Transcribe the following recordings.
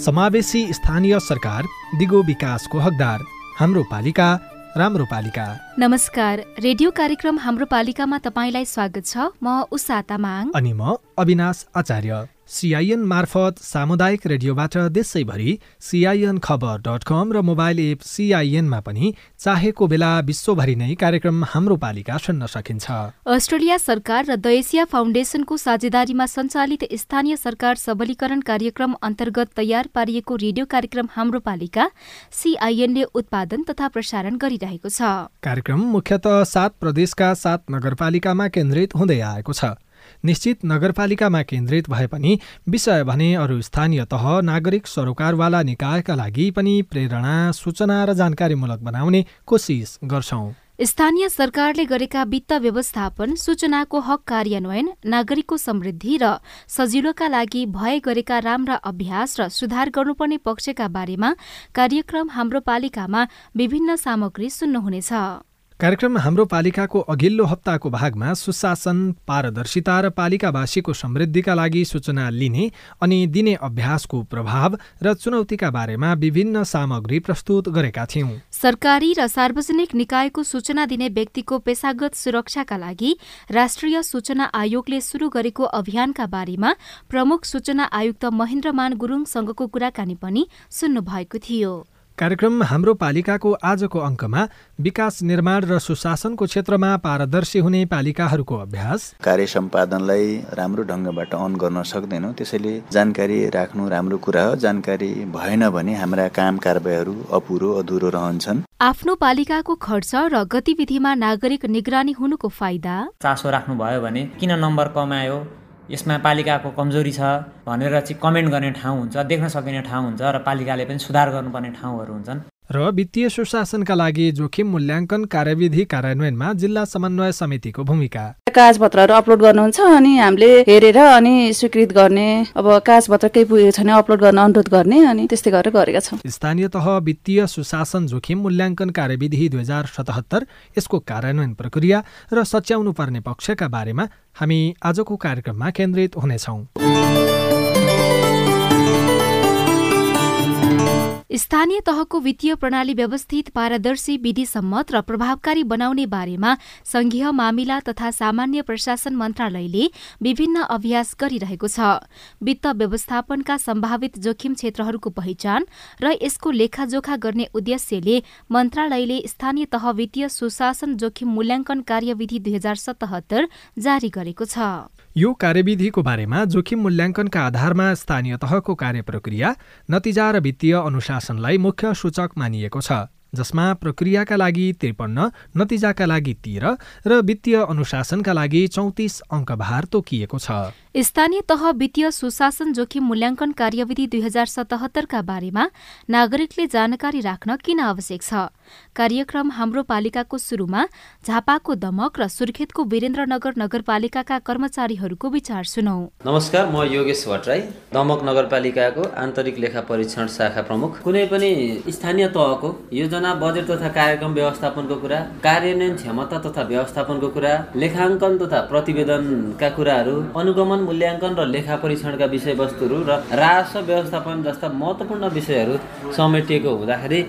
समावेशी स्थानीय सरकार दिगो विकासको हकदार हाम्रो पालिका राम्रो पालिका। नमस्कार रेडियो कार्यक्रम हाम्रो पालिकामा तपाईँलाई स्वागत छ। म उषा तामाङ। अनि म अविनाश आचार्य। सिआइएन मार्फत सामुदायिक रेडियोबाट देशैभरि सिआइएन खबर डट कम र मोबाइल एप सिआइएनमा पनि चाहेको बेला विश्वभरि नै कार्यक्रम हाम्रो पालिका सुन्न सकिन्छ। अस्ट्रेलिया सरकार र द एसिया फाउन्डेसनको साझेदारीमा सञ्चालित स्थानीय सरकार सबलीकरण कार्यक्रम अन्तर्गत तयार पारिएको रेडियो कार्यक्रम हाम्रो पालिका सिआइएनले उत्पादन तथा प्रसारण गरिरहेको छ। कार्यक्रम मुख्यत सात प्रदेशका सात नगरपालिकामा केन्द्रित हुँदै आएको छ। निश्चित नगरपालिकामा केन्द्रित भए पनि विषय भने अरू स्थानीय तह नागरिक सरोकारवाला निकायका लागि पनि प्रेरणा सूचना र जानकारीमूलक बनाउने कोसिस गर्छौं। स्थानीय सरकारले गरेका वित्त व्यवस्थापन सूचनाको हक कार्यान्वयन नागरिकको समृद्धि र सजिलोका लागि भए गरेका राम्रा अभ्यास र सुधार गर्नुपर्ने पक्षका बारेमा कार्यक्रम हाम्रो पालिकामा विभिन्न सामग्री सुन्नुहुनेछ। कार्यक्रम हाम्रो पालिकाको अघिल्लो हप्ताको भागमा सुशासन पारदर्शिता र पालिकावासीको समृद्धिका लागि सूचना लिने अनि दिने अभ्यासको प्रभाव र चुनौतीका बारेमा विभिन्न सामग्री प्रस्तुत गरेका थियौं। सरकारी र सार्वजनिक निकायको सूचना दिने व्यक्तिको पेसागत सुरक्षाका लागि राष्ट्रिय सूचना आयोगले शुरू गरेको अभियानका बारेमा प्रमुख सूचना आयुक्त महेन्द्रमान गुरूङसँगको कुराकानी पनि सुन्नुभएको थियो। कार्यक्रम हाम्रो पालिकाको आजको अङ्कमा विकास निर्माण र सुशासनको क्षेत्रमा पारदर्शी हुने पालिकाहरूको अभ्यास। कार्य सम्पादनलाई राम्रो ढङ्गबाट अन गर्न सक्दैनौँ। त्यसैले जानकारी राख्नु राम्रो कुरा हो। जानकारी भएन भने हाम्रा काम कारबाहीहरू अपुरो अधुरो रहन्छन्। आफ्नो पालिकाको खर्च र गतिविधिमा नागरिक निगरानी हुनुको फाइदा? चासो राख्नुभयो भने किन नम्बर कमायो? यसमा पालिकाको कमजोरी छ भनेर चाहिँ कमेन्ट गर्ने ठाउँ हुन्छ देख्न सकिने ठाउँ हुन्छ र पालिकाले पनि सुधार गर्नुपर्ने ठाउँहरू हुन्छन्। र वित्तीय सुशासनका लागि जोखिम मूल्याङ्कन कार्यविधि कार्यान्वयनमा जिल्ला समन्वय समितिको भूमिका। कागजपत्रहरू अपलोड गर्नुहुन्छ अनि हामीले हेरेर अनि स्वीकृत गर्ने अब कागजपत्र केही पुगेको छैन अपलोड गर्न अनुरोध गर्ने अनि त्यस्तै गरेर गरेका छौँ। स्थानीय तह वित्तीय सुशासन जोखिम मूल्याङ्कन कार्यविधि दुई हजार सतहत्तर यसको कार्यान्वयन प्रक्रिया र सच्याउनु पर्ने पक्षका बारेमा हामी आजको कार्यक्रममा केन्द्रित हुनेछौँ। स्थानीय तहको वित्तीय प्रणाली व्यवस्थित पारदर्शी विधि सम्मत र प्रभावकारी बनाउने बारेमा संघीय मामिला तथा सामान्य प्रशासन मन्त्रालयले विभिन्न अभ्यास गरिरहेको छ। वित्त व्यवस्थापनका सम्भावित जोखिम क्षेत्रहरूको पहिचान र यसको लेखाजोखा गर्ने उद्देश्यले मन्त्रालयले स्थानीय तह वित्तीय सुशासन जोखिम मूल्याङ्कन कार्यविधि दुई हजार सतहत्तर जारी गरेको छ। यो कार्यविधिको बारेमा जोखिम मूल्याङ्कनका आधारमा स्थानीय तहको कार्य प्रक्रिया नतिजा र वित्तीय अनुशासनलाई मुख्य सूचक मानिएको छ जसमा प्रक्रियाका लागि त्रिपन्न नतिजाका लागि तेह्र र वित्तीय अनुशासनका लागि चौतिस अङ्कभार तोकिएको छ। स्थानीय तह वित्तीय सुशासन जोखिम मूल्याङ्कन कार्यविधि दुई हजार सतहत्तरका बारेमा नागरिकले जानकारी राख्न किन आवश्यक छ? कार्यक्रम हाम्रो पालिकाको सुरुमा झापाको दमक र सुर्खेतको वीरेन्द्रनगर नगरपालिकाका कर्मचारीहरूको विचार सुनौ। नमस्कार म योगेश भट्टराई दमक नगरपालिकाको आन्तरिक लेखा परीक्षण शाखा प्रमुख। कुनै पनि स्थानीय तहको योजना बजेट तथा कार्यक्रम व्यवस्थापनको कुरा कार्यान्वयन क्षमता तथा व्यवस्थापनको कुरा लेखाङ्कन तथा प्रतिवेदनका कुराहरू अनुगमन मूल्याङ्कन र लेखा परीक्षणका विषयवस्तुहरू र राजस्व व्यवस्थापन जस्ता महत्त्वपूर्ण विषयहरू समेटिएको हुँदाखेरि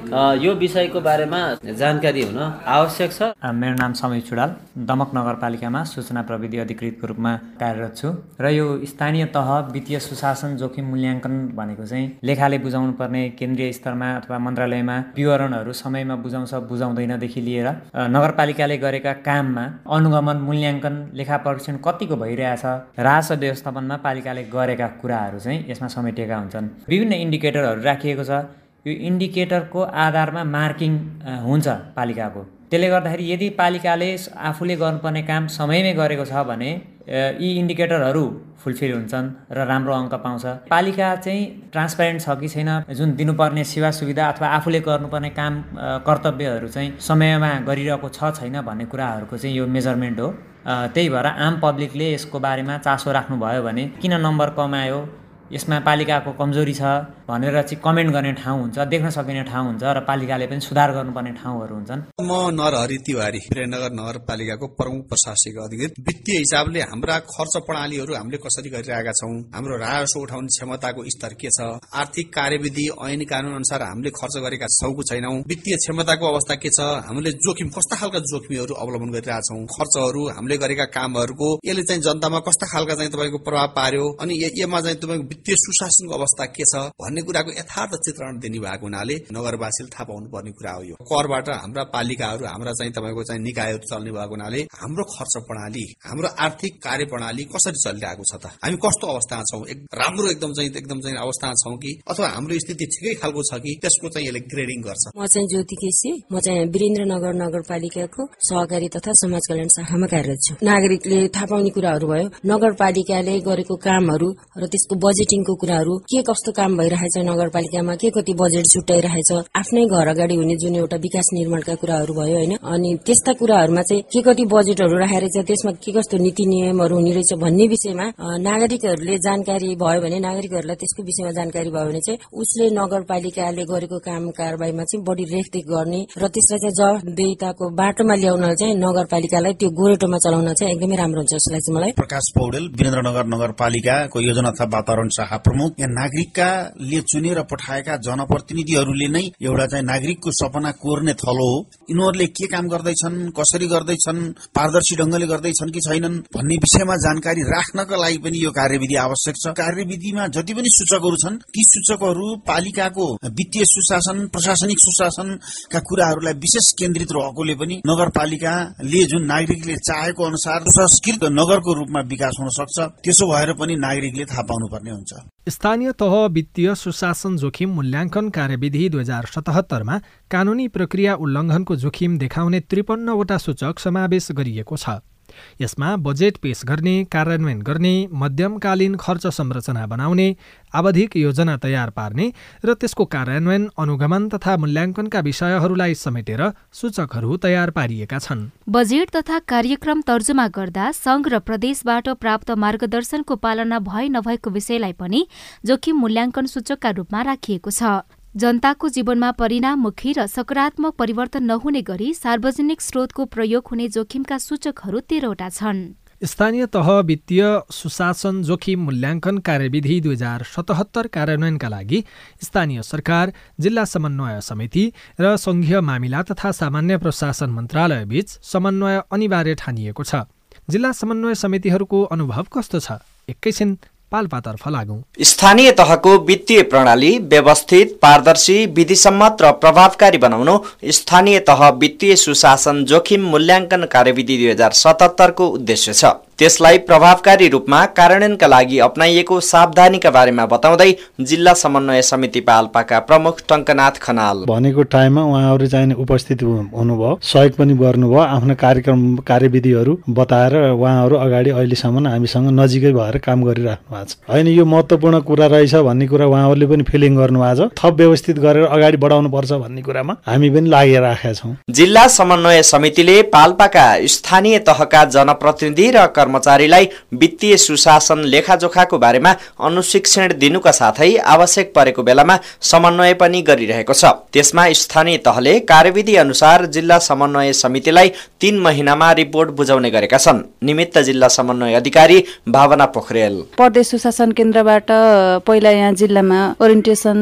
यो विषयको बारेमा जानकारी हुन आवश्यक छ। मेरो नाम समीर चुडाल दमक नगरपालिकामा सूचना प्रविधि अधिकृतको रूपमा कार्यरत छु र यो स्थानीय तह वित्तीय सुशासन जोखिम मूल्याङ्कन भनेको चाहिँ लेखाले बुझाउनु पर्ने केन्द्रीय स्तरमा अथवा मन्त्रालयमा विवरणहरू समयमा बुझाउँछ बुझाउँदैनदेखि लिएर नगरपालिकाले गरेका काममा अनुगमन मूल्याङ्कन लेखा परीक्षण कतिको भइरहेछ राजस्व व्यवस्थापनमा पालिकाले गरेका कुराहरू चाहिँ यसमा समेटिएका हुन्छन्। विभिन्न इन्डिकेटरहरू राखिएको छ। यो इन्डिकेटरको आधारमा मार्किङ हुन्छ पालिकाको। त्यसले गर्दाखेरि यदि पालिकाले आफूले गर्नुपर्ने काम समयमै गरेको छ भने यी इन्डिकेटरहरू फुलफिल हुन्छन् र राम्रो अङ्क पाउँछ। पालिका चाहिँ ट्रान्सप्यारेन्ट छ कि छैन जुन दिनुपर्ने सेवा सुविधा अथवा आफूले गर्नुपर्ने काम कर्तव्यहरू चाहिँ समयमा गरिरहेको छ छैन भन्ने कुराहरूको चाहिँ यो मेजरमेन्ट हो। त्यही भएर आम पब्लिकले यसको बारेमा चासो राख्नुभयो भने किन नम्बर कमायो यसमा पालिकाको कमजोरी छ भनेर चाहिँ कमेन्ट गर्ने ठाउँ हुन्छ देख्न सकिने ठाउँ हुन्छ र पालिकाले पनि सुधार गर्नुपर्ने ठाउँहरू हुन्छन्। म नरहरि तिवारी वीरेन्द्रनगर नगरपालिकाको प्रमुख प्रशासनिक अधिकृत। वित्तीय हिसाबले हाम्रा खर्च प्रणालीहरू हामीले कसरी गरिरहेका छौँ हाम्रो राजस्व उठाउने क्षमताको स्तर के छ आर्थिक कार्यविधि ऐन कानून अनुसार हामीले खर्च गरेका छौँ कि छैनौँ वित्तीय क्षमताको अवस्था के छ हामीले जोखिम कस्ता खालका जोखिमहरू अवलम्बन गरिरहेछौँ खर्चहरू हामीले गरेका कामहरूको यसले चाहिँ जनतामा कस्ता खालका चाहिँ तपाईँको प्रभाव पार्यो अनि यसमा चाहिँ तपाईँको वित्तीय सुशासनको अवस्था के छ भन्ने कुराको यथार्थ चित्रण दिने भएको हुनाले नगरवासीले थाहा पाउनु पर्ने कुरा हो यो। करबाट हाम्रा पालिकाहरू हाम्रा चाहिँ तपाईँको चाहिँ निकायहरू चल्ने भएको हुनाले हाम्रो खर्च प्रणाली हाम्रो आर्थिक कार्य प्रणाली कसरी चलिरहेको छ त? हामी कस्तो अवस्थामा छौँ? राम्रो एकदम चाहिँ एकदम चाहिँ अवस्थामा छौँ कि? अथवा हाम्रो स्थिति ठिकै खालको छ कि? त्यसको चाहिँ यसले ग्रेडिङ गर्छ। म चाहिँ ज्योति केसी म चाहिँ वीरेन्द्रनगर नगरपालिकाको सहकारी तथा समाज कल्याण शाखामा कार्यरत छु। नागरिकले थाहा पाउने कुराहरू भयो नगरपालिकाले गरेको कामहरू र त्यसको बजेटिङको कुराहरू के कस्तो काम भइरहेछ नगरपालिकामा के कति बजेट छुट्याइरहेछ? आफ्नै घर अगाडि हुने जुन एउटा विकास निर्माणका कुराहरू भयो होइन अनि त्यस्ता कुराहरूमा चाहिँ के कति बजेटहरू राखेर चाहिँ त्यसमा के कस्तो नीति नियमहरू हुने रहेछ भन्ने विषयमा नागरिकहरूले जानकारी भयो भने नागरिकहरूलाई त्यसको विषयमा जानकारी भयो भने चाहिँ उसले नगरपालिकाले गरेको काम कारवाहीमा चाहिँ बढी रेखदेख गर्ने र त्यसलाई चाहिँ जवाबदेताको बाटोमा ल्याउन चाहिँ नगरपालिकालाई त्यो गोरेटोमा चलाउन चाहिँ एकदमै राम्रो हुन्छ जस्तो लाग्छ मलाई। प्रकाश पौडेल वीरेन्द्रनगर नगरपालिकाको योजना तथा वातावरण शाखा प्रमुख। यहाँ नागरिककाले चुनेर पठाएका जनप्रतिनिधिहरूले नै एउटा चाहिँ नागरिकको सपना कोर्ने थलो हो। यिनीहरूले के काम गर्दैछन् कसरी गर्दैछन् पारदर्शी ढंगले गर्दैछन् कि छैनन् भन्ने विषयमा जानकारी राख्नका लागि पनि यो कार्यविधि आवश्यक छ। कार्यविधिमा जति पनि सूचकहरू छन् ती सूचकहरू पालिकाको वित्तीय सुशासन प्रशासनिक सुशासनका कुराहरूलाई विशेष केन्द्रित रहेकोले पनि नगरपालिकाले जुन नागरिकले चाहेको अनुसार संस्कृत नगरको रूपमा विकास हुन सक्छ त्यसो भएर पनि नागरिकले थाहा पाउनुपर्ने हुन्छ। स्थानीय तह वित्तीय सुशासन जोखिम मूल्याङ्कन कार्यविधि दुई हजार सतहत्तरमा कानूनी प्रक्रिया उल्लङ्घनको जोखिम देखाउने त्रिपन्नवटा सूचक समावेश गरिएको छ। यसमा बजेट पेश गर्ने कार्यान्वयन गर्ने मध्यमकालीन खर्च संरचना बनाउने आवधिक योजना तयार पार्ने र त्यसको कार्यान्वयन अनुगमन तथा मूल्याङ्कनका विषयहरूलाई समेटेर सूचकहरू तयार पारिएका छन्। बजेट तथा कार्यक्रम तर्जुमा गर्दा संघ र प्रदेशबाट प्राप्त मार्गदर्शनको पालना भए नभएको विषयलाई पनि जोखिम मूल्याङ्कन सूचकका रूपमा राखिएको छ। जनताको जीवनमा परिणाममुखी र सकारात्मक परिवर्तन नहुने गरी सार्वजनिक स्रोतको प्रयोग हुने जोखिमका सूचकहरू तेह्रवटा छन्। स्थानीय तह वित्तीय सुशासन जोखिम मूल्याङ्कन कार्यविधि दुई हजार सतहत्तर कार्यान्वयनका लागि स्थानीय सरकार जिल्ला समन्वय समिति र सङ्घीय मामिला तथा सामान्य प्रशासन मन्त्रालयबीच समन्वय अनिवार्य ठानिएको छ। जिल्ला समन्वय समितिहरूको अनुभव कस्तो छ? एकैछिन पाल्पातर्फ लागौं। स्थानीय तहको वित्तीय प्रणाली व्यवस्थित पारदर्शी विधिसम्मत र प्रभावकारी बनाउनु स्थानीय तह वित्तीय सुशासन जोखिम मूल्याङ्कन कार्यविधि दुई हजार सतहत्तरको उद्देश्य छ। त्यसलाई प्रभावकारी रूपमा कार्यान्वयनका लागि अप्नाइएको सावधानीका बारेमा बताउँदै जिल्ला समन्वय समिति पाल्पाका प्रमुख टङ्कनाथ खनाल। भनेको टाइममा उहाँहरू चाहिँ उपस्थित हुनुभयो। सहयोग पनि गर्नुभयो। आफ्नो कार्यक्रम कार्यविधिहरू बताएर उहाँहरू अगाडि अहिलेसम्म हामीसँग नजिकै भएर काम गरिराख्नु भएको छ। होइन यो महत्त्वपूर्ण कुरा रहेछ भन्ने कुरा उहाँहरूले पनि फिलिङ गर्नुभएको छ। थप व्यवस्थित गरेर अगाडि बढाउनु पर्छ भन्ने कुरामा हामी पनि लागिराखेका छौँ। जिल्ला समन्वय समितिले पाल्पाका स्थानीय तहका जनप्रतिनिधि र कर्मचारीलाई वित्तीय सुशासन लेखाजोखाको बारेमा अनुशिक्षण दिनुका साथै आवश्यक परेको बेलामा समन्वय पनि गरिरहेको छ। त्यसमा स्थानीय तहले कार्यविधि अनुसार जिल्ला समन्वय समितिलाई तीन महिनामा रिपोर्ट बुझाउने गरेका छन्। निमित्त जिल्ला समन्वय अधिकारी भावना पोखरेल। प्रदेश सुशासन केन्द्रबाट पहिला यहाँ जिल्लामा ओरिएन्टेसन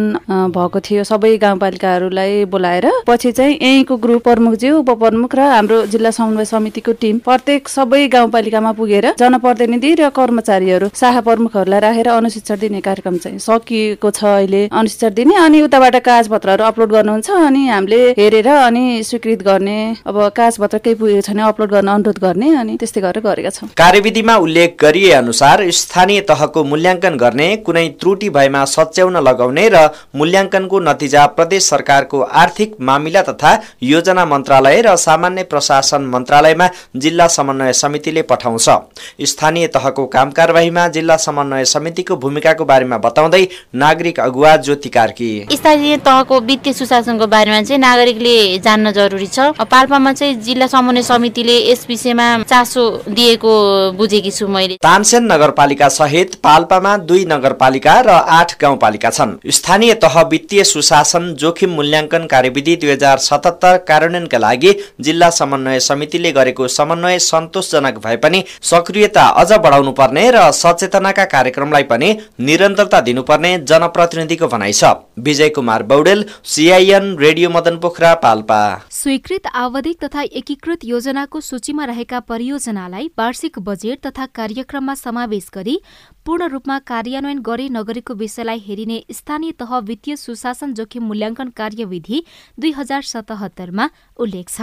भएको थियो। सबै गाउँपालिकाहरूलाई बोलाएर पछि चाहिँ यहीँको ग्रुप प्रमुखज्यू उपप्रमुख र हाम्रो जिल्ला समन्वय समितिको टिम प्रत्येक सबै गाउँपालिकामा पुगेर जनप्रतिनिधि र कर्मचारीहरू शाखा प्रमुखहरूलाई राखेर अनुशिक्षण दिने कार्यक्रम चाहिँ सकिएको छ अहिले। अनुशिक्षण दिने अनि उताबाट कागजपत्रहरू अपलोड गर्नुहुन्छ अनि हामीले हेरेर अनि स्वीकृत गर्ने अब कागजपत्र केही पुगेको छैन अपलोड गर्न अनुरोध गर्ने अनि त्यस्तै गरेर गरेका छौँ। कार्यविधिमा उल्लेख गरिए अनुसार स्थानीय तहको मूल्याङ्कन गर्ने कुनै त्रुटि भएमा सच्याउन लगाउने र मूल्याङ्कनको नतिजा प्रदेश सरकारको आर्थिक मामिला तथा योजना मन्त्रालय र सामान्य प्रशासन मन्त्रालयमा जिल्ला समन्वय समितिले पठाउँछ। स्थानीय तहको काम कारवाहीमा जिल्ला समन्वय समितिको भूमिकाको बारेमा बताउँदै नागरिक अगुवा ज्योति कार्की। स्थानीय तहको वित्तीय सुशासनको बारेमा चाहिँ नागरिकले जान्न जरुरी छ। पाल्पामा चाहिँ जिल्ला समन्वय समितिले यस विषयमा चासो दिएको बुझेकी छु मैले। तानसेन नगरपालिका सहित पाल्पामा दुई नगरपालिका र आठ गाउँपालिका छन्। स्थानीय तह वित्तीय सुशासन जोखिम मूल्याङ्कन कार्यविधि दुई हजार सतहत्तर कार्यान्वयनका लागि जिल्ला समन्वय समितिले गरेको समन्वय सन्तोषजनक भए पनि सक्रियता अझ बढाउनु पर्ने र सचेतनाका कार्यक्रमलाई पनि निरन्तरता दिनुपर्ने जनप्रतिनिधिको भनाइ छ। Bijay Kumar Paudel CIN radio Madan Pokhara Palpa. स्वीकृत आवधिक तथा एकीकृत योजनाको सूचीमा रहेका परियोजनालाई वार्षिक बजेट तथा कार्यक्रममा समावेश गरी पूर्ण रूपमा कार्यान्वयन गरे नगरेको विषयलाई हेरिने स्थानीय तह वित्तीय सुशासन जोखिम मूल्याङ्कन कार्यविधि दुई हजार सतहत्तरमा उल्लेख छ।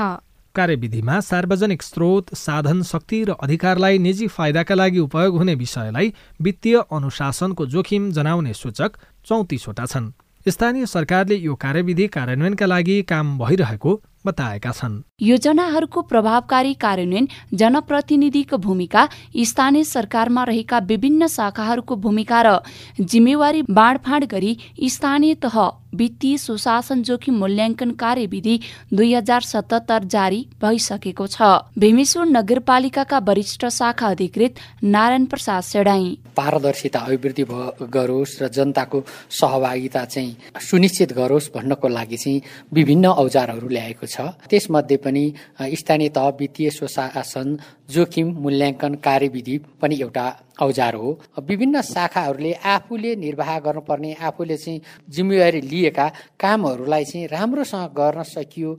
कार्यविधिमा सार्वजनिक स्रोत साधन शक्ति र अधिकारलाई निजी फाइदाका लागि उपयोग हुने विषयलाई वित्तीय अनुशासनको जोखिम जनाउने सूचक चौतिसवटा छन्। स्थानीय सरकारले यो कार्यविधि कार्यान्वयनका लागि काम भइरहेको बताएका छन्। योजनाहरूको प्रभावकारी कार्यान्वयन जनप्रतिनिधिको भूमिका स्थानीय सरकारमा रहेका विभिन्न शाखाहरूको भूमिका र जिम्मेवारी बाँडफाँड गरी स्थानीय तह वित्तीय सुशासन जोखिम मूल्याङ्कन कार्यविधि दुई हजार सतहत्तर जारी भइसकेको छ। भीमेश्वर नगरपालिकाका वरिष्ठ शाखा अधिकृत नारायण प्रसाद सेडाई। पारदर्शिता अभिवृद्धि गरोस् र जनताको सहभागिता चाहिँ सुनिश्चित गरोस् भन्नको लागि चाहिँ विभिन्न औजारहरू ल्याएको छ। त्यसमध्ये पनि स्थानीय तह वित्तीय सुशासन जोखिम मूल्याङ्कन कार्यविधि पनि एउटा औजार हो। विभिन्न शाखाहरूले आफूले निर्वाह गर्नुपर्ने आफूले चाहिँ जिम्मेवारी लिएका कामहरूलाई चाहिँ राम्रोसँग गर्न सकियो।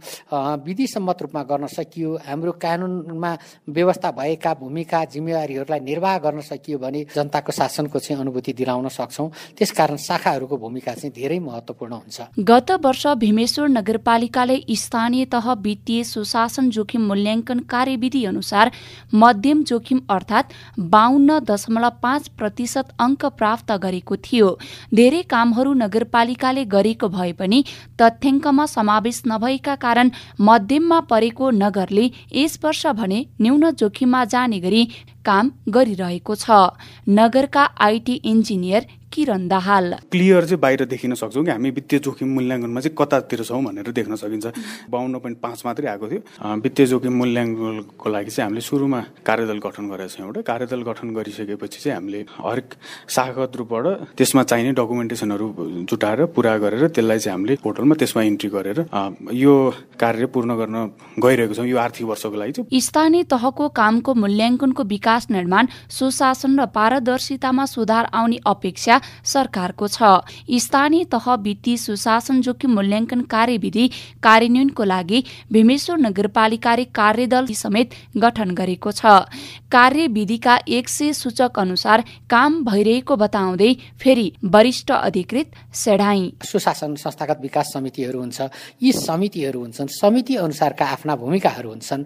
विधिसम्मत रूपमा गर्न सकियो। हाम्रो कानुनमा व्यवस्था भएका भूमिका जिम्मेवारीहरूलाई निर्वाह गर्न सकियो भने जनताको शासनको चाहिँ अनुभूति दिलाउन सक्छौँ। त्यसकारण शाखाहरूको भूमिका चाहिँ धेरै महत्त्वपूर्ण हुन्छ। गत वर्ष भीमेश्वर नगरपालिकाले स्थानीय तह वित्तीय सुशासन जोखिम मूल्याङ्कन कार्यविधि अनुसार मध्यम जोखिम अर्थात् बाहन्न दशमलव पाँच प्रतिशत अङ्क प्राप्त गरेको थियो। धेरै कामहरू नगरपालिकाले गरेको भए पनि तथ्याङ्कमा समावेश नभएका कारण मध्यममा परेको नगरले यस वर्ष भने न्यून जोखिममा जाने गरी काम गरिरहेको छ। नगरका IT engineer Kiran Dahal clear चाहिँ बाहिर देखिन सक्छौँ कि हामी वित्तीय जोखिम मूल्याङ्कनमा चाहिँ कतातिर छौँ भनेर देख्न सकिन्छ। बाहन्न पोइन्ट पाँच मात्रै आएको थियो। वित्तीय जोखिम मूल्याङ्कनको लागि चाहिँ हामीले सुरुमा कार्यदल गठन गरेका छौँ एउटा। कार्यदल गठन गरिसकेपछि चाहिँ हामीले हरेक शाखागत रूपबाट त्यसमा चाहिने डकुमेन्टेसनहरू जुटाएर पुरा गरेर त्यसलाई चाहिँ हामीले पोर्टलमा त्यसमा इन्ट्री गरेर यो कार्य पूर्ण गर्न गइरहेको छौँ। यो आर्थिक वर्षको लागि चाहिँ। स्थानीय तहको कामको मूल्याङ्कनको विकास निर्माण सुशासन र पारदर्शितामा सुधार आउने अपेक्षा सरकारको छ। स्थानीय तह वित्तीय सुशासन जोखिम मूल्याङ्कन कार्यविधि कार्यान्वयनको लागि भीमेश्वर नगरपालिकाले कार्यदल समेत गठन गरेको छ। कार्यविधिका एक सय सूचक अनुसार काम भइरहेको बताउँदै फेरि वरिष्ठ अधिकृत सेढाई सुशासन संस्थागत विकास समितिहरू हुन्छ। यी समितिहरू हुन्छन्। समिति अनुसारका आफ्ना भूमिकाहरू हुन्छन्।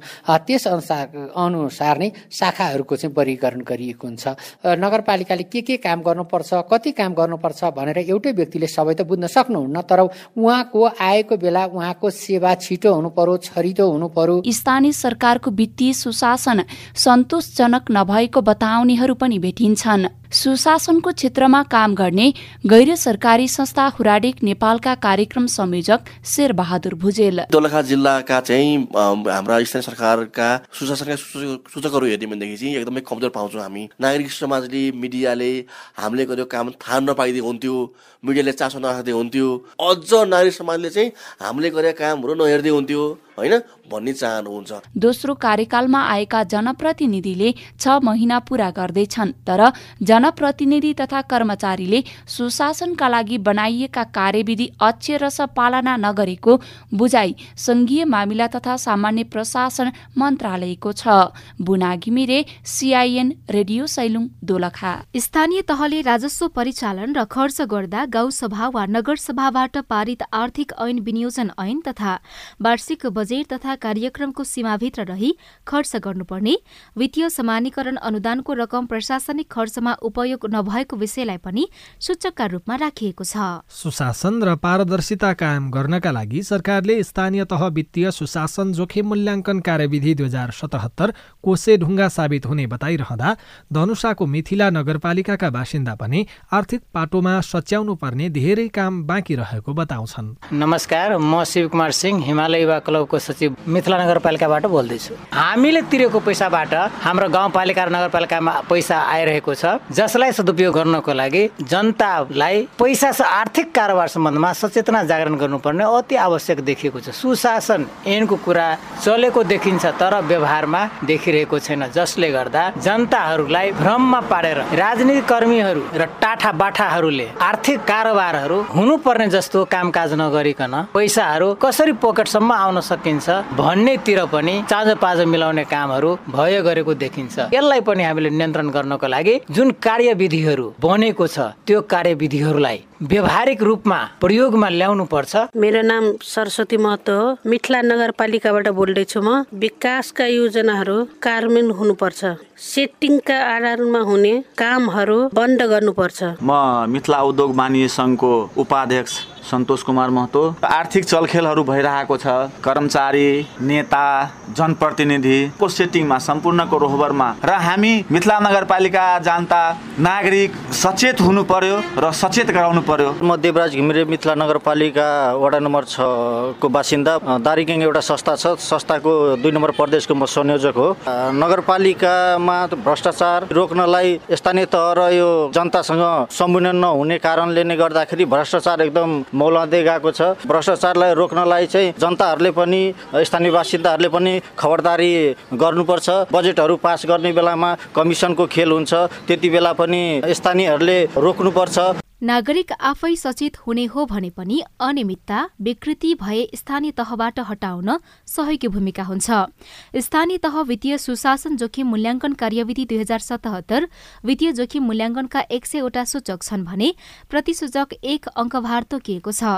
त्यस अनुसार अनुसार नै शाखाहरूको चाहिँ वर्गीकरण गरिएको हुन्छ। नगरपालिकाले के के काम गर्नुपर्छ कति काम गर्नुपर्छ भनेर एउटै व्यक्तिले सबै त बुझ्न सक्नुहुन्न तर उहाँको आएको बेला उहाँको सेवा छिटो हुनु पर्यो छरितो हुनु पर्यो। स्थानीय सरकारको वित्तीय सुशासन सन्तोषजनक नभएको बताउनेहरू पनि भेटिन्छन्। सुशासनको क्षेत्रमा काम गर्ने गैर सरकारी संस्था हुराडेक नेपालका कार्यक्रम संयोजक शेरबहादुर भुजेल। दोलखा जिल्लाका चाहिँ हाम्रा स्थानीय सरकारका सुशासनका सूचकहरू हेर्ने भनेदेखि चाहिँ एकदमै कमजोर पाउँछौँ हामी। नागरिक समाजले मिडियाले हामीले गरेको काम थाहा नपाइदिएको हुन्थ्यो मिडियाले चासो नराख्दै हुन्थ्यो। अझ नागरिक समाजले चाहिँ हामीले गरेका कामहरू नहेर्दै हुन्थ्यो। होइन? भन्ने चाहनुहुन्छ। दोस्रो कार्यकालमा आएका जनप्रतिनिधिले छ महिना पूरा गर्दैछन् तर जनप्रतिनिधि तथा कर्मचारीले सुशासनका लागि बनाइएका कार्यविधि अक्षरस पालना नगरेको बुझाइ संघीय मामिला तथा सामान्य प्रशासन मन्त्रालयको छ। Buna Ghimire CIN radio Sailung Dolakha. स्थानीय तहले राजस्व परिचालन र खर्च गर्दा गाउँसभा वा नगरसभाबाट पारित आर्थिक ऐन विनियोजन ऐन तथा वार्षिक बजेट तथा कार्यक्रमको सीमाभित्र रही खर्च गर्नुपर्ने। वित्तीय समानीकरण अनुदानको रकम प्रशासनिक खर्चमा उपयोग नभएको विषयलाई पनि सूचकका रूपमा राखिएको छ। सुशासन र पारदर्शिता कायम गर्नका लागि सरकारले स्थानीय तह वित्तीय सुशासन जोखिम मूल्याङ्कन कार्यविधि दुई हजार सतहत्तर कोसे ढुङ्गा साबित हुने बताइरहँदा धनुषाको मिथिला नगरपालिकाका बासिन्दा पनि आर्थिक पाटोमा सच्याउनु पर्ने धेरै काम बाँकी रहेको बताउँछन्। नमस्कार म शिव कुमार सिंह हिमालय युवा क्लबको सचिव मिथिला नगरपालिकाबाट बोल्दैछु। हामीले तिरेको पैसाबाट हाम्रो गाउँपालिका र नगरपालिकामा पैसा आइरहेको छ जसलाई सदुपयोग गर्नको लागि जनतालाई पैसा आर्थिक कारोबार सम्बन्धमा सचेतना जागरण गर्नुपर्ने अति आवश्यक देखिएको छ। सुशासन ऐनको कुरा चलेको देखिन्छ तर व्यवहारमा देखिरहेको छैन। जसले गर्दा जनताहरूलाई भ्रममा पारेर राजनीतिक कर्मीहरू र टाठा बाठाहरूले आर्थिक कारोबारहरू हुनुपर्ने जस्तो कामकाज नगरिकन पैसाहरू कसरी पोकेटसम्म आउन सकिन्छ भन्नेतिर पनि चाँजो पाजो मिलाउने कामहरू भयो गरेको देखिन्छ। यसलाई पनि हामीले नियन्त्रण गर्नको लागि जुन कार्यविधिहरू बनेको छ त्यो कार्यविधिहरूलाई व्यवहारिक रूपमा प्रयोगमा ल्याउनु पर्छ मेरो नाम सरस्वती महतो हो। मिथिला नगरपालिकाबाट बोल्दैछु म। विकासका योजनाहरू कार्यान्वयन हुनुपर्छ। सेटिङका आधारमा हुने कामहरू बन्द गर्नुपर्छ। म मिथिला उद्योग वाणिज्य सङ्घको उपाध्यक्ष। सन्तोष कुमार महतो। आर्थिक चलखेलहरू भइरहेको छ। कर्मचारी नेता जनप्रतिनिधिको सेटिङमा सम्पूर्णको रोहबरमा। र हामी मिथिला नगरपालिका जनता नागरिक सचेत हुनु पर्यो र सचेत गराउनु पर्यो। म देवराज घिमिरे मिथिला नगरपालिका वडा नम्बर छको बासिन्दा। दारिगिङ एउटा संस्था छ। संस्थाको दुई नम्बर प्रदेशको म संयोजक हो। नगरपालिकामा भ्रष्टाचार रोक्नलाई स्थानीय तह र यो जनतासँग सम्मिलन नहुने कारणले नै गर्दाखेरि भ्रष्टाचार एकदम मौलाउँदै गएको छ। भ्रष्टाचारलाई रोक्नलाई चाहिँ जनताहरूले पनि स्थानीय बासिन्दाहरूले पनि खबरदारी गर्नुपर्छ। बजेटहरू पास गर्ने बेलामा कमिसनको खेल हुन्छ। त्यति बेला पनि स्थानीयहरूले रोक्नुपर्छ। नागरिक आफै सचेत हुने हो भने पनि अनियमितता विकृति भए स्थानीय तहबाट हटाउन सहयोगी भूमिका हुन्छ। स्थानीय तह वित्तीय सुशासन जोखिम मूल्याङ्कन कार्यविधि दुई हजार सतहत्तर वित्तीय जोखिम मूल्याङ्कनका एक सयवटा सूचक छन् भने प्रतिसूचक एक अङ्कभार तोकिएको छ।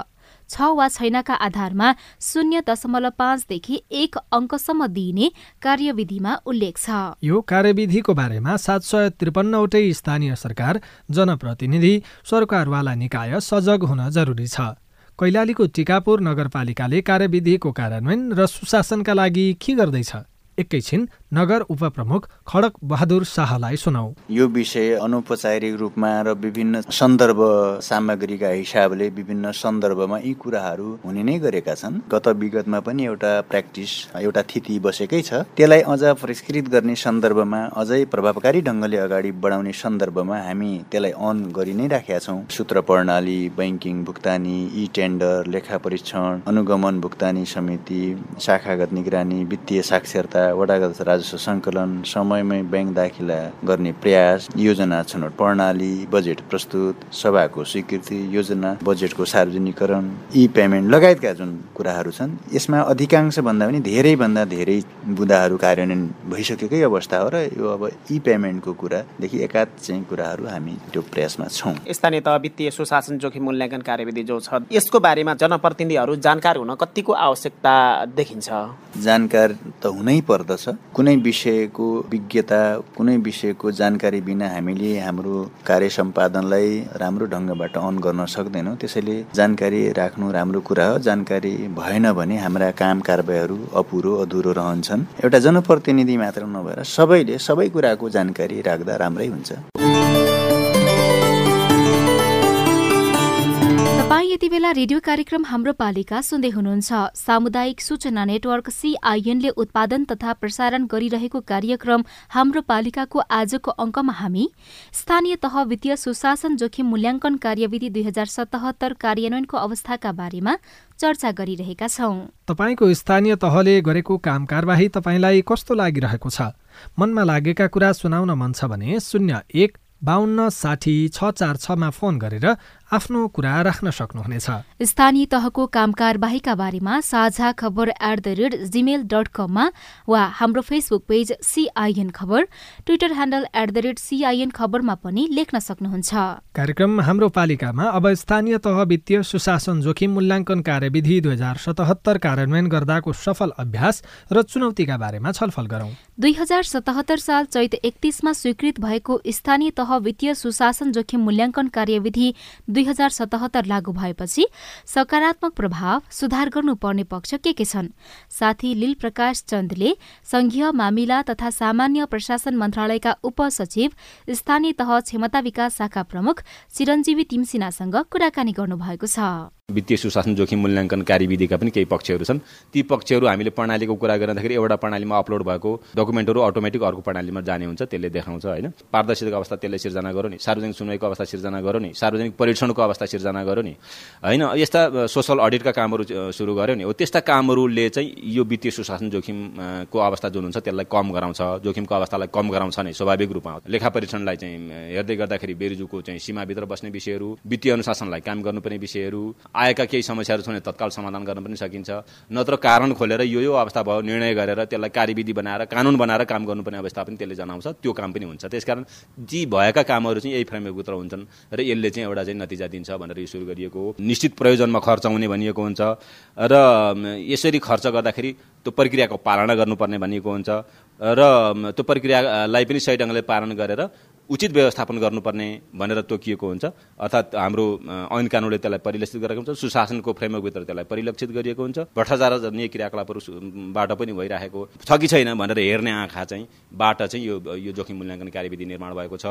छ वा छैनका आधारमा शून्य दशमलव पाँचदेखि एक अङ्कसम्म दिइने कार्यविधिमा उल्लेख छ। यो कार्यविधिको बारेमा सात सय त्रिपन्नवटै स्थानीय सरकार जनप्रतिनिधि सरकारवाला निकाय सजग हुन जरुरी छ। कैलालीको टिकापुर नगरपालिकाले कार्यविधिको कार्यान्वयन र सुशासनका लागि के गर्दैछ? एकैछिन नगर उपप्रमुख खडक बहादुर शाहलाई सुनाऊ। यो विषय अनौपचारिक रूपमा र विभिन्न सन्दर्भ सामग्रीका हिसाबले विभिन्न सन्दर्भमा यी कुराहरू हुने नै गरेका छन्। गत विगतमा पनि एउटा प्र्याक्टिस एउटा थिति बसेकै छ। त्यसलाई अझ परिष्कृत गर्ने सन्दर्भमा अझै प्रभावकारी ढङ्गले अगाडि बढाउने सन्दर्भमा हामी त्यसलाई अन गरि नै राखेका छौँ। सूत्र प्रणाली ब्याङ्किङ भुक्तानी ई टेन्डर लेखा परीक्षण अनुगमन भुक्तानी समिति शाखागत निगरानी वित्तीय साक्षरता वडागत राजस्व सङ्कलन समयमै ब्याङ्क दाखिला गर्ने प्रयास योजना छनौट प्रणाली बजेट प्रस्तुत सभाको स्वीकृति योजना बजेटको सार्वजनिकरण ई पेमेन्ट लगायतका जुन कुराहरू छन् यसमा अधिकांश भन्दा पनि धेरैभन्दा धेरै बुदाहरू कार्यान्वयन भइसकेकै अवस्था हो र यो अब ई पेमेन्टको कुरादेखि एकाध चाहिँ कुराहरू हामी त्यो प्रयासमा छौँ। स्थानीय तह वित्तीय सुशासन जोखिम मूल्याङ्कन कार्यविधि जो छ यसको बारेमा जनप्रतिनिधिहरू जानकार हुन कतिको आवश्यकता देखिन्छ? जानकार त हुनै पर्दछ। कुनै विषयको विज्ञता कुनै विषयको जानकारी बिना हामीले हाम्रो कार्य सम्पादनलाई राम्रो ढङ्गबाट अन गर्न सक्दैनौँ। त्यसैले जानकारी राख्नु राम्रो कुरा हो। जानकारी भएन भने हाम्रा काम कारबाहीहरू अपुरो अधुरो रहन्छन्। एउटा जनप्रतिनिधि मात्र नभएर सबैले सबै कुराको जानकारी राख्दा राम्रै हुन्छ। यति बेला रेडियो कार्यक्रम हाम्रो पालिका सुन्दै हुनुहुन्छ। सामुदायिक सूचना नेटवर्क सिआइएनले उत्पादन तथा प्रसारण गरिरहेको कार्यक्रम हाम्रो पालिकाको आजको अङ्कमा हामी स्थानीय तह वित्तीय सुशासन जोखिम मूल्याङ्कन कार्यविधि दुई हजार सतहत्तर कार्यान्वयनको अवस्थाका बारेमा चर्चा गरिरहेका छौं। तपाईँको स्थानीय तहले गरेको काम कारवाही तपाईँलाई कस्तो लागिरहेको छ? मनमा लागेका कुरा सुनाउन मन छ भने शून्य एक बाहन्न साठी छ चार छमा फोन गरेर आफ्नो कुरा राख्न सक्नुहुनेछ। स्थानीय तहको काम कारबाहीका बारेमा Sajha Khabar at the rate Gmail dot कममा वा हाम्रो Facebook page CIN Khabar Twitter handle at the rate CIN खबरमा पनि लेख्न सक्नुहुन्छ। कार्यक्रम हाम्रो पालिकामा अब स्थानीय तह वित्तीय सुशासन जोखिम मूल्याङ्कन कार्यविधि दुई हजार सतहत्तर कार्यान्वयन गर्दाको सफल अभ्यास र चुनौतीका बारेमा छलफल गरौं। दुई हजार सतहत्तर साल चैत एकतीसमा स्वीकृत भएको स्थानीय तह वित्तीय सुशासन जोखिम मूल्याङ्कन कार्यविधि दुई हजार सतहत्तर लागू भएपछि सकारात्मक प्रभाव सुधार गर्नुपर्ने पक्ष के के छन्? साथी लील प्रकाश चन्दले संघीय मामिला तथा सामान्य प्रशासन मन्त्रालयका उपसचिव स्थानीय तह क्षमता विकास शाखा प्रमुख चिरञ्जीवी तिमसिनासँग कुराकानी गर्नुभएको छ। वित्तीय सुशासन जोखिम मूल्याङ्कन कार्यविधिका पनि केही पक्षहरू छन्। ती पक्षहरू हामीले प्रणालीको कुरा गर्दाखेरि एउटा प्रणालीमा अपलोड भएको डकुमेन्टहरू अटोमेटिक अर्को प्रणालीमा जाने हुन्छ त्यसले देखाउँछ होइन? पारदर्शिताको अवस्था त्यसले सिर्जना गरौँ नि सार्वजनिक सुनवाईको अवस्था सिर्जना गरौँ नि सार्वजनिक परीक्षणको अवस्था सिर्जना गरौँ नि होइन? यस्ता सोसल अडिटका कामहरू सुरु गऱ्यो नि। हो त्यस्ता कामहरूले चाहिँ यो वित्तीय सुशासन जोखिमको अवस्था जुन हुन्छ त्यसलाई कम गराउँछ जोखिमको अवस्थालाई कम गराउँछ नै स्वाभाविक रूपमा। लेखा परीक्षणलाई चाहिँ हेर्दै गर्दाखेरि बेरुजुको चाहिँ सीमाभित्र बस्ने विषयहरू वित्तीय अनुशासनलाई काम गर्नुपर्ने विषयहरू आएका केही समस्याहरू छन् तत्काल समाधान गर्न पनि सकिन्छ। नत्र कारण खोलेर यो यो अवस्था भयो निर्णय गरेर त्यसलाई कार्यविधि बनाएर कानुन बनाएर काम गर्नुपर्ने अवस्था पनि त्यसले जनाउँछ त्यो काम पनि हुन्छ। त्यसकारण ती भएका कामहरू चाहिँ यही फ्रेमभित्र हुन्छन् र यसले चाहिँ एउटा चाहिँ नतिजा दिन्छ भनेर यो सुरु गरिएको हो। निश्चित प्रयोजनमा खर्च हुने भनिएको हुन्छ र यसरी खर्च गर्दाखेरि त्यो प्रक्रियाको पालना गर्नुपर्ने भनिएको हुन्छ र त्यो प्रक्रियालाई पनि सही ढङ्गले पालन गरेर उचित व्यवस्थापन गर्नुपर्ने भनेर तोकिएको हुन्छ। अर्थात् हाम्रो ऐन कानुनले त्यसलाई परिलक्षित गरेको हुन्छ। सुशासनको फ्रेमवर्कभित्र त्यसलाई परिलक्षित गरिएको हुन्छ। भ्रष्टाचार जन्य क्रियाकलापहरूबाट पनि भइरहेको छ कि छैन भनेर हेर्ने आँखा चाहिँ बाट चाहिँ यो यो जोखिम मूल्याङ्कन कार्यविधि निर्माण भएको छ।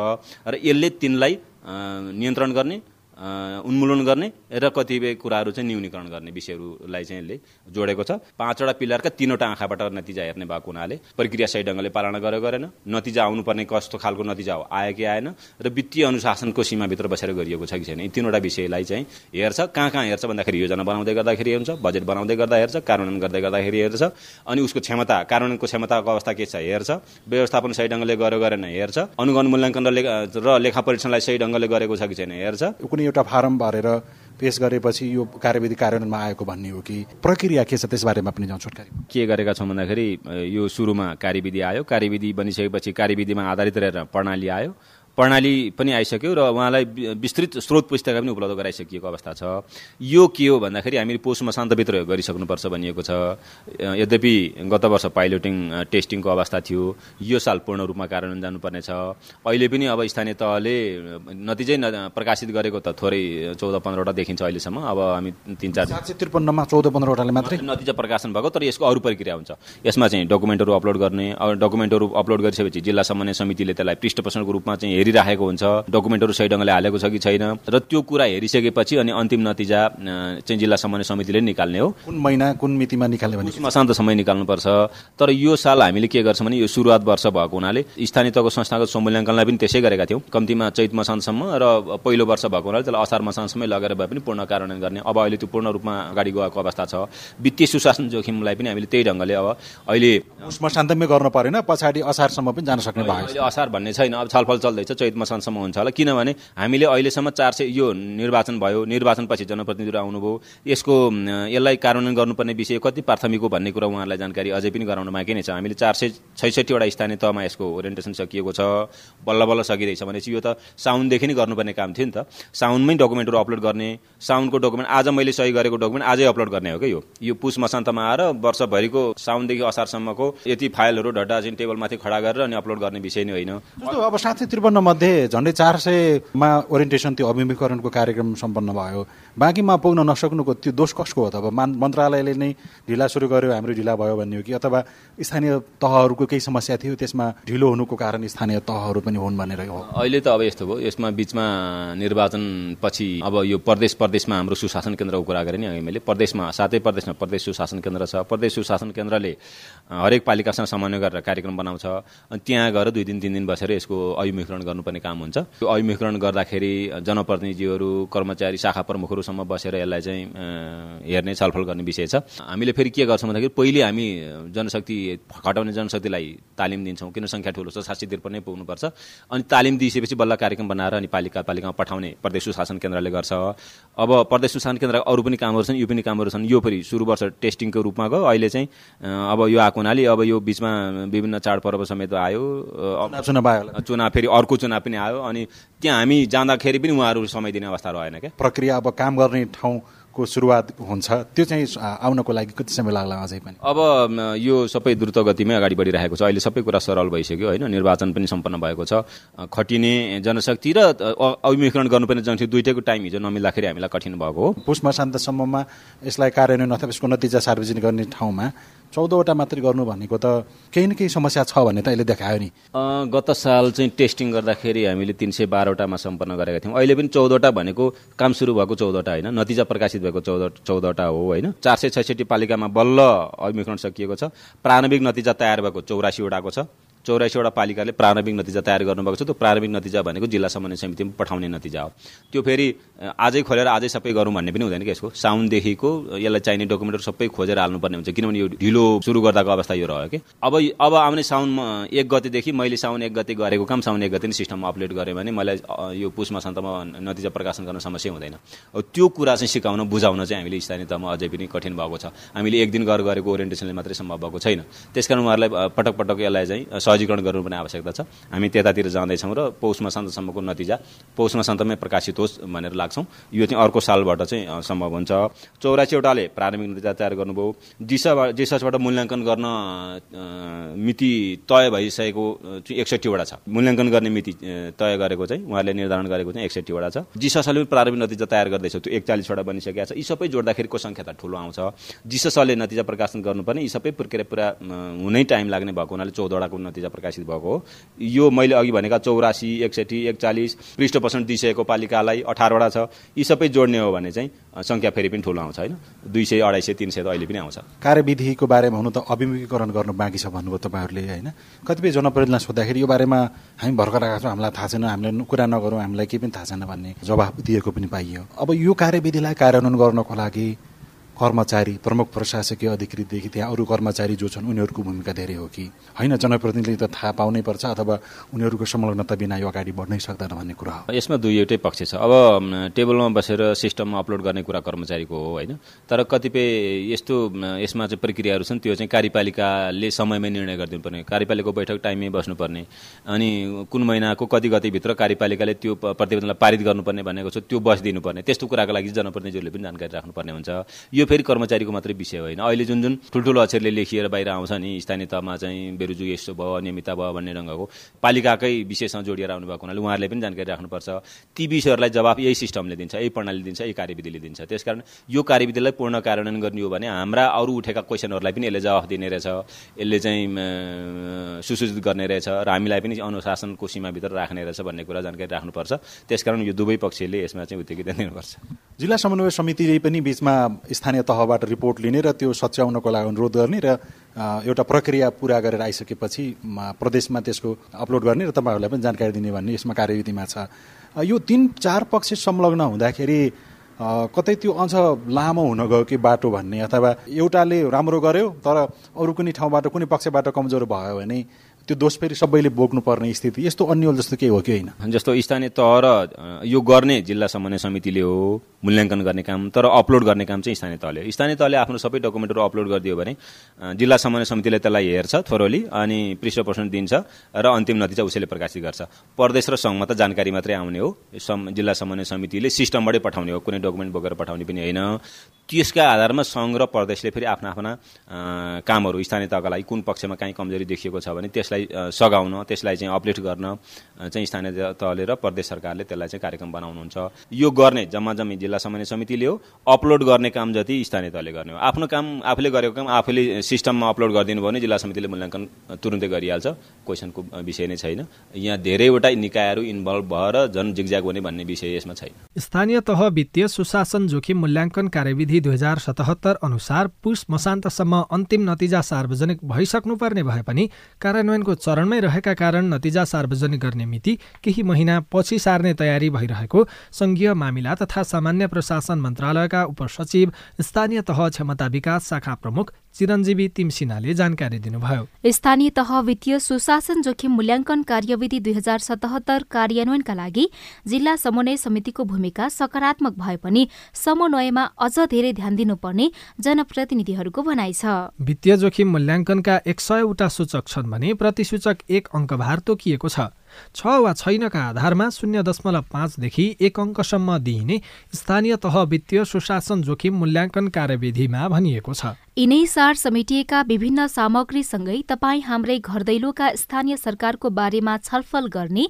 र यसले तिनलाई नियन्त्रण गर्ने उन्मूलन गर्ने र कतिपय कुराहरू चाहिँ न्यूनीकरण गर्ने विषयहरूलाई चाहिँ यसले जोडेको छ। पाँचवटा पिलरका तिनवटा आँखाबाट नतिजा हेर्ने भएको हुनाले प्रक्रिया सही ढङ्गले पालना गरे गरेन। नतिजा आउनुपर्ने कस्तो खालको नतिजा हो आयो कि आएन र वित्तीय अनुशासनको सीमाभित्र बसेर गरिएको छ कि छैन यी तिनवटा विषयलाई चाहिँ हेर्छ। कहाँ कहाँ हेर्छ भन्दाखेरि योजना बनाउँदै गर्दाखेरि हुन्छ बजेट बनाउँदै गर्दा हेर्छ कार्यान्वयन गर्दै गर्दाखेरि हेर्छ अनि उसको क्षमता कार्यान्वयनको क्षमताको अवस्था के छ हेर्छ। व्यवस्थापन सही ढङ्गले गर्यो गरेन हेर्छ। अनुगमन मूल्याङ्कन र लेखा परीक्षणलाई सही ढङ्गले गरेको छ कि छैन हेर्छ। कुनै एउटा फारम भरेर पेश गरेपछि यो कार्यविधि कार्यान्वयनमा आएको भन्ने हो कि प्रक्रिया के छ त्यसबारेमा पनि जाउँ के गरेका छौँ भन्दाखेरि यो सुरुमा कार्यविधि आयो। कार्यविधि बनिसकेपछि कार्यविधिमा आधारित रहेर प्रणाली आयो। प्रणाली पनि आइसक्यो र उहाँलाई विस्तृत स्रोत पुस्तिका पनि उपलब्ध गराइसकिएको अवस्था छ। यो के हो भन्दाखेरि हामीले पोष मसान्तभित्र गरिसक्नुपर्छ भनिएको छ। यद्यपि गत वर्ष पाइलोटिङ टेस्टिङको अवस्था थियो यो साल पूर्ण रूपमा कार्यान्वयन जानुपर्ने छ। अहिले पनि अब स्थानीय तहले नतिजै प्रकाशित गरेको त थोरै चौध पन्ध्रवटा देखिन्छ अहिलेसम्म अब हामी तिन चार सात सय त्रिपन्नमा चौध पन्ध्रवटाले मात्रै? नतिजा प्रकाशन भएको तर यसको अरू प्रक्रिया हुन्छ। यसमा चाहिँ डकुमेन्टहरू अपलोड गर्ने डकुमेन्टहरू अपलोड गरिसकेपछि जिल्ला समन्वय समितिले त्यसलाई पृष्ठ प्रश्नको रूपमा चाहिँ हेरिराखेको हुन्छ। डकुमेन्टहरू सही ढङ्गले हालेको छ कि छैन। र त्यो कुरा हेरिसकेपछि अनि अन्तिम नतिजा चाहिँ जिल्ला समन्वय समितिले निकाल्ने हो। कुन महिना कुन मितिमा निकाल्ने भने शान्त समय निकाल्नुपर्छ। तर यो साल हामीले के गर्छौँ भने यो सुरुवात वर्ष भएको हुनाले स्थानीय तहको संस्थागत समूल्याङ्कनलाई पनि त्यसै गरेका थियौँ। कम्तीमा चैत मसानसम्म र पहिलो वर्ष भएको हुनाले त्यसलाई असार मसानसम्मै लगेर भए पनि पूर्ण कार्यान्वयन गर्ने। अब अहिले त्यो पूर्ण रूपमा अगाडि गएको अवस्था छ। वित्तीय सुशासन जोखिमलाई पनि हामीले त्यही ढङ्गले अब अहिले मसान्तमै गर्नु परेन पछाडि असारसम्म पनि जान सक्ने भयो असार भन्ने छैन। अब छलफल चल्दैछ। चैत मसानसम्म हुन्छ होला। किनभने हामीले अहिलेसम्म चार सय यो निर्वाचन भयो। निर्वाचनपछि जनप्रतिनिधिहरू आउनुभयो यसको यसलाई कार्यान्वयन गर्नुपर्ने विषय कति प्राथमिक हो भन्ने कुरा उहाँहरूलाई जानकारी अझै पनि गराउन बाँकी नै छ। हामीले चार सय छैसठीवटा स्थानीय तहमा यसको ओरिएन्टेसन सकिएको छ। बल्ल बल्ल सकिँदैछ भनेपछि यो त साउनदेखि नै गर्नुपर्ने काम थियो नि त। साउनमै डकुमेन्टहरू अपलोड गर्ने साउनको डकुमेन्ट आज मैले सही गरेको डकुमेन्ट आजै अपलोड गर्ने हो क्या यो? यो पुस मसान्तमा आएर वर्षभरिको साउनदेखि असारसम्मको यति फाइलहरू ढड्डा चाहिँ टेबलमाथि खडा गरेर अनि अपलोड गर्ने विषय नै होइन। अब सय त्रिपन्न मध्ये झन्डै चार सयमा ओरिएन्टेसन त्यो अभिमुखीकरणको कार्यक्रम सम्पन्न भयो। बाँकीमा पुग्न नसक्नुको त्यो दोष कसको हो त? अब मन्त्रालयले नै ढिला सुरु गर्यो हाम्रो ढिला भयो भन्ने हो कि? अथवा स्थानीय तहहरूको केही समस्या थियो त्यसमा ढिलो हुनुको कारण स्थानीय तहहरू पनि हुन् भनेर हो? अहिले त अब यस्तो भयो। यसमा बिचमा निर्वाचन पछि अब यो प्रदेश प्रदेशमा हाम्रो सुशासन केन्द्रको कुरा गरेँ नि अघि मैले। प्रदेशमा सातै प्रदेशमा प्रदेश सुशासन केन्द्र छ। प्रदेश सुशासन केन्द्रले हरेक पालिकासँग समन्वय गरेर कार्यक्रम बनाउँछ। अनि त्यहाँ गएर दुई दिन तिन दिन बसेर यसको अभिमुखीकरण गर्नुपर्ने काम हुन्छ। त्यो अभिमुखीकरण गर्दाखेरि जनप्रतिनिधिहरू कर्मचारी शाखा प्रमुखहरूसम्म बसेर यसलाई चाहिँ हेर्ने छलफल गर्ने विषय छ। हामीले फेरि के गर्छौँ भन्दाखेरि पहिले हामी जनशक्ति खटाउने जनशक्तिलाई तालिम दिन्छौँ। किन सङ्ख्या ठुलो छ साठी त्रिपन्नै पुग्नुपर्छ। अनि तालिम दिइसकेपछि बल्ल कार्यक्रम बनाएर अनि पालिका पालिकामा पठाउने प्रदेश सुशासन केन्द्रले गर्छ। अब प्रदेश सुशासन केन्द्रका अरू पनि कामहरू छन् यो पनि कामहरू छन्। यो फेरि सुरु वर्ष टेस्टिङको रूपमा गयो। अहिले चाहिँ अब यो आएको हुनाले अब यो बिचमा विभिन्न चाडपर्व समेत आयो। चुनाव फेरि अर्को चुनाव पनि आयो अनि त्यहाँ हामी जाँदाखेरि पनि उहाँहरू समय दिने अवस्था रहेन क्या। प्रक्रिया अब काम गर्ने ठाउँ को सुरुवात हुन्छ। त्यो चाहिँ आउनको लागि कति समय लाग्ला अझै पनि? अब यो सबै द्रुत गतिमै अगाडि बढिरहेको छ। अहिले सबै कुरा सरल भइसक्यो होइन? निर्वाचन पनि सम्पन्न भएको छ। खटिने जनशक्ति र अभिमुखीकरण गर्नुपर्ने जनशक्ति दुइटैको टाइम हिजो नमिल्दाखेरि हामीलाई कठिन भएको हो। पुष मसान्तसम्ममा यसलाई कार्यान्वयन अथवा यसको नतिजा सार्वजनिक गर्ने ठाउँमा चौधवटा मात्रै गर्नु भनेको त केही न केही समस्या छ भन्ने त अहिले देखायो नि। गत साल चाहिँ टेस्टिङ गर्दाखेरि हामीले तिन सय बाह्रवटामा सम्पन्न गरेका थियौँ। अहिले पनि चौधवटा भनेको काम सुरु भएको चौधवटा होइन नतिजा प्रकाशित भएको चौध चौधवटा हो होइन। चार सय छैसठी पालिकामा बल्ल अभिमुखीकरण सकिएको छ। प्रारम्भिक नतिजा तयार भएको चौरासीवटाको छ। चौरासीवटा पालिकाले प्रारम्भिक नतिजा तयार गर्नुभएको छ। त्यो प्रारम्भिक नतिजा भनेको जिल्ला समन्वय समितिमा पठाउने नतिजा हो। त्यो फेरि आजै खोलेर आजै सबै गरौँ भन्ने पनि हुँदैन कि यसको? साउन्डदेखिको यसलाई चाहिने डकुमेन्टहरू सबै खोजेर हाल्नुपर्ने हुन्छ। किनभने यो ढिलो सुरु गर्दाको अवस्था यो रह्यो कि। अब अब आउने साउनमा एक गतेदेखि मैले साउन एक गते गरेको काम साउन एक गते नै सिस्टममा अपलोड गरेँ भने मलाई यो पुसमा सन्तमा नतिजा प्रकाशन गर्न समस्या हुँदैन। त्यो कुरा चाहिँ सिकाउन बुझाउन चाहिँ हामीले स्थानीय तहमा अझै पनि कठिन भएको छ। हामीले एक दिन गरेर गरेको ओरिएन्टेसनले मात्रै सम्भव भएको छैन। त्यसकारण उहाँहरूलाई पटक पटक यसलाई चाहिँ सहजीकरण गर्नुपर्ने आवश्यकता छ। हामी त्यतातिर जाँदैछौँ र पौषमा सन्तसम्मको नतिजा पौषमा सन्तमै प्रकाशित होस् भनेर लाग्छौँ। यो चाहिँ अर्को सालबाट चाहिँ सम्भव हुन्छ। चौरासीवटाले प्रारम्भिक नतिजा तयार गर्नुभयो। जिसबाट जिसबाट मूल्याङ्कन गर्न मिति तय भइसकेको चाहिँ एकसट्ठीवटा छ। मूल्याङ्कन गर्ने मिति तय गरेको चाहिँ उहाँले निर्धारण गरेको चाहिँ एकसट्ठीवटा छ। जिससले पनि प्रारम्भिक नतिजा तयार गर्दैछ। त्यो एकचालिसवटा बनिसकेको छ। यी सबै जोड्दाखेरिको सङ्ख्या त ठुलो आउँछ। जिससले नतिजा प्रकाशन गर्नुपर्ने यी सबै प्रक्रिया पुरा हुनै टाइम लाग्ने भएको हुनाले चौधवटाको नतिजा प्रकाशित भएको हो। यो मैले अघि भनेका चौरासी एकसठी एकचालिस पृष्ठ पोषण दिइसकेको पालिकालाई अठारवटा छ। यी सबै जोड्ने हो भने चाहिँ सङ्ख्या फेरि पनि ठुलो आउँछ होइन? दुई सय अढाई सय तिन सय त अहिले पनि आउँछ। कार्यविधिको बारेमा हुनु त अभिमुखीकरण गर्नु बाँकी छ भन्नुभयो तपाईँहरूले होइन? कतिपय जनप्रतिनिधिलाई सोद्धाखेरि यो बारेमा हामी भर्खर आएको छौँ हामीलाई थाहा छैन हामीले कुरा नगरौँ हामीलाई केही पनि थाहा छैन भन्ने जवाब दिएको पनि पाइयो। अब यो कार्यविधिलाई कार्यान्वयन गर्नको लागि कर्मचारी प्रमुख प्रशासकीय अधिकृतदेखि त्यहाँ अरू कर्मचारी जो छन् उनीहरूको भूमिका धेरै हो कि? होइन जनप्रतिनिधिले त थाहा पाउनै पर्छ अथवा उनीहरूको संलग्नता बिना यो अगाडि बढ्नै सक्दैन भन्ने कुरा हो। यसमा दुईवटै पक्ष छ। अब टेबलमा बसेर सिस्टममा अपलोड गर्ने कुरा कर्मचारीको हो होइन? तर कतिपय यस्तो यसमा चाहिँ प्रक्रियाहरू छन् त्यो चाहिँ कार्यपालिकाले समयमै निर्णय गरिदिनु पर्ने कार्यपालिकाको बैठक टाइममै बस्नुपर्ने अनि कुन महिनाको कति गतिभित्र कार्यपालिकाले त्यो प्रतिवेदनलाई पारित गर्नुपर्ने भनेको छ त्यो बसिदिनु पर्ने त्यस्तो कुराको लागि जनप्रतिनिधिहरूले पनि जानकारी राख्नुपर्ने हुन्छ। यो फेरि कर्मचारीको मात्रै विषय होइन। अहिले जुन जुन ठुल्ठुलो अक्षरले लेखिएर बाहिर आउँछ नि स्थानीय तहमा चाहिँ बेरुजु यस्तो भयो अनियमितता भयो भन्ने ढङ्गको पालिकाकै विषयसँग जोडिएर आउनुभएको हुनाले उहाँहरूले पनि जानकारी राख्नुपर्छ। ती विषयहरूलाई जवाब यही सिस्टमले दिन्छ यही प्रणालीले दिन्छ यही कार्यविधिले दिन्छ। त्यसकारण यो कार्यविधिलाई पूर्ण कार्यान्वयन गर्ने हो भने हाम्रा अरू उठेका क्वेसनहरूलाई पनि यसले जवाफ दिने रहेछ। यसले चाहिँ सुसूचित गर्ने रहेछ र हामीलाई पनि अनुशासनको सीमाभित्र राख्ने रहेछ भन्ने कुरा जानकारी राख्नुपर्छ। त्यसकारण यो दुवै पक्षले यसमा चाहिँ उत्तेकित दिनुपर्छ। जिल्ला समन्वय समितिले पनि बिचमा स्थानीय स्थानीय तहबाट रिपोर्ट लिने र त्यो सच्याउनको लागि अनुरोध गर्ने र एउटा प्रक्रिया पुरा गरेर आइसकेपछि प्रदेशमा त्यसको अपलोड गर्ने र तपाईँहरूलाई पनि जानकारी दिने भन्ने यसमा कार्यविधिमा छ। यो तिन चार पक्ष संलग्न हुँदाखेरि कतै त्यो अझ लामो हुन गयो कि बाटो भन्ने अथवा एउटाले राम्रो गर्यो तर अरू कुनै ठाउँबाट कुनै पक्षबाट कमजोर भयो भने त्यो दोष फेरि सबैले बोक्नुपर्ने स्थिति यस्तो अन्यल जस्तो केही हो कि होइन? जस्तो स्थानीय तह र यो गर्ने जिल्ला समन्वय समितिले हो मूल्याङ्कन गर्ने काम तर अपलोड गर्ने काम चाहिँ स्थानीय तहले स्थानीय तहले आफ्नो सबै डकुमेन्टहरू अपलोड गरिदियो भने जिल्ला समन्वय समितिले त्यसलाई हेर्छ थोरोली अनि पृष्ठ पोषण दिन्छ र अन्तिम नतिजा उसैले प्रकाशित गर्छ। प्रदेश र सङ्घमा त जानकारी मात्रै आउने हो। जिल्ला समन्वय समितिले सिस्टमबाटै पठाउने हो कुनै डकुमेन्ट बोकेर पठाउने पनि होइन। त्यसका आधारमा सङ्घ र प्रदेशले फेरि आफ्ना आफ्ना कामहरू स्थानीय तहका लागि कुन पक्षमा काहीँ कमजोरी देखिएको छ भने त्यसलाई सघाउन त्यसलाई चाहिँ अपलिफ्ट गर्न चाहिँ स्थानीय तहले र प्रदेश सरकारले त्यसलाई चाहिँ कार्यक्रम बनाउनुहुन्छ। यो गर्ने जम्मा जम्मी जिल्ला समन्वय समितिले हो अपलोड गर्ने काम जति स्थानीय तहले गर्ने हो। आफ्नो काम आफूले गरेको काम आफूले सिस्टममा अपलोड गरिदिनु भयो भने जिल्ला समितिले मूल्याङ्कन तुरुन्तै गरिहाल्छ। क्वेसनको विषय नै छैन। यहाँ धेरैवटा निकायहरू इन्भल्भ भएर झन् जिगज्याग हुने भन्ने विषय यसमा छैन। स्थानीय तह वित्तीय सुशासन जोखिम मूल्याङ्कन कार्यविधि कार्यविधि दुई हजार सतहत्तर अनुसार पुष मसान्तसम्म अन्तिम नतिजा सार्वजनिक भइसक्नुपर्ने भए पनि कार्यान्वयनको चरणमै रहेका कारण नतिजा सार्वजनिक गर्ने मिति केही महिना पछि सार्ने तयारी भइरहेको संघीय मामिला तथा सामान्य प्रशासन मन्त्रालयका उपसचिव स्थानीय तह क्षमता विकास शाखा प्रमुख चिरञ्जीवी तिमसिनाले जानकारी दिनुभयो। स्थानीय तह वित्तीय सुशासन जोखिम मूल्याङ्कन कार्यविधि दुई हजार सतहत्तर कार्यान्वयनका लागि जिल्ला समन्वय समितिको भूमिका सकारात्मक भए पनि समन्वयमा अझ धेरै ध्यान दिनुपर्ने जनप्रतिनिधिहरूको भनाइ छ। वित्तीय जोखिम मूल्याङ्कनका एक सयवटा सूचक छन् भने प्रतिसूचक एक अङ्कभार तोकिएको छ। छ वा छैनका आधारमा शून्य दशमलव पाँचदेखि एक अङ्कसम्म दिइने स्थानीय तह वित्तीय सुशासन जोखिम मूल्याङ्कन कार्यविधिमा भनिएको छ। यिनै सार समेटिएका विभिन्न सामग्रीसँगै तपाईँ हाम्रै घर दैलोका स्थानीय सरकारको बारेमा छलफल गर्ने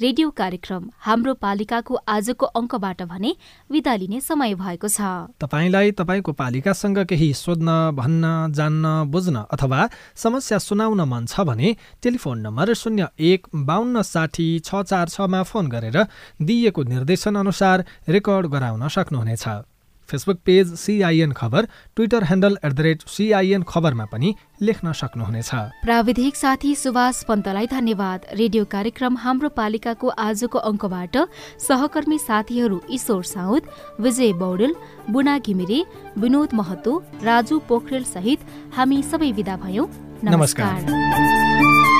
रेडियो कार्यक्रम हाम्रो पालिकाको आजको अङ्कबाट भने विदा लिने समय भएको छ। तपाईँलाई तपाईँको पालिकासँग केही सोध्न भन्न जान्न बुझ्न अथवा समस्या सुनाउन मन छ भने टेलिफोन नम्बर शून्य एक बाहन्न साठी छ चार छमा फोन गरेर दिइएको निर्देशन अनुसार रेकर्ड गराउन सक्नुहुनेछ। Facebook page CIN Khabar Twitter handle at the rate CIN खबरमा पनि लेख्न सक्नुहुनेछ। प्राविधिक साथी सुभाष पन्तलाई धन्यवाद। रेडियो कार्यक्रम हाम्रो पालिकाको आजको अङ्कबाट सहकर्मी साथीहरू ईश्वर साउद विजय बौडेल बुना घिमिरे विनोद महतो राजु पोखरेल सहित हामी सबै विदा भयौँ। नमस्कार, नमस्कार।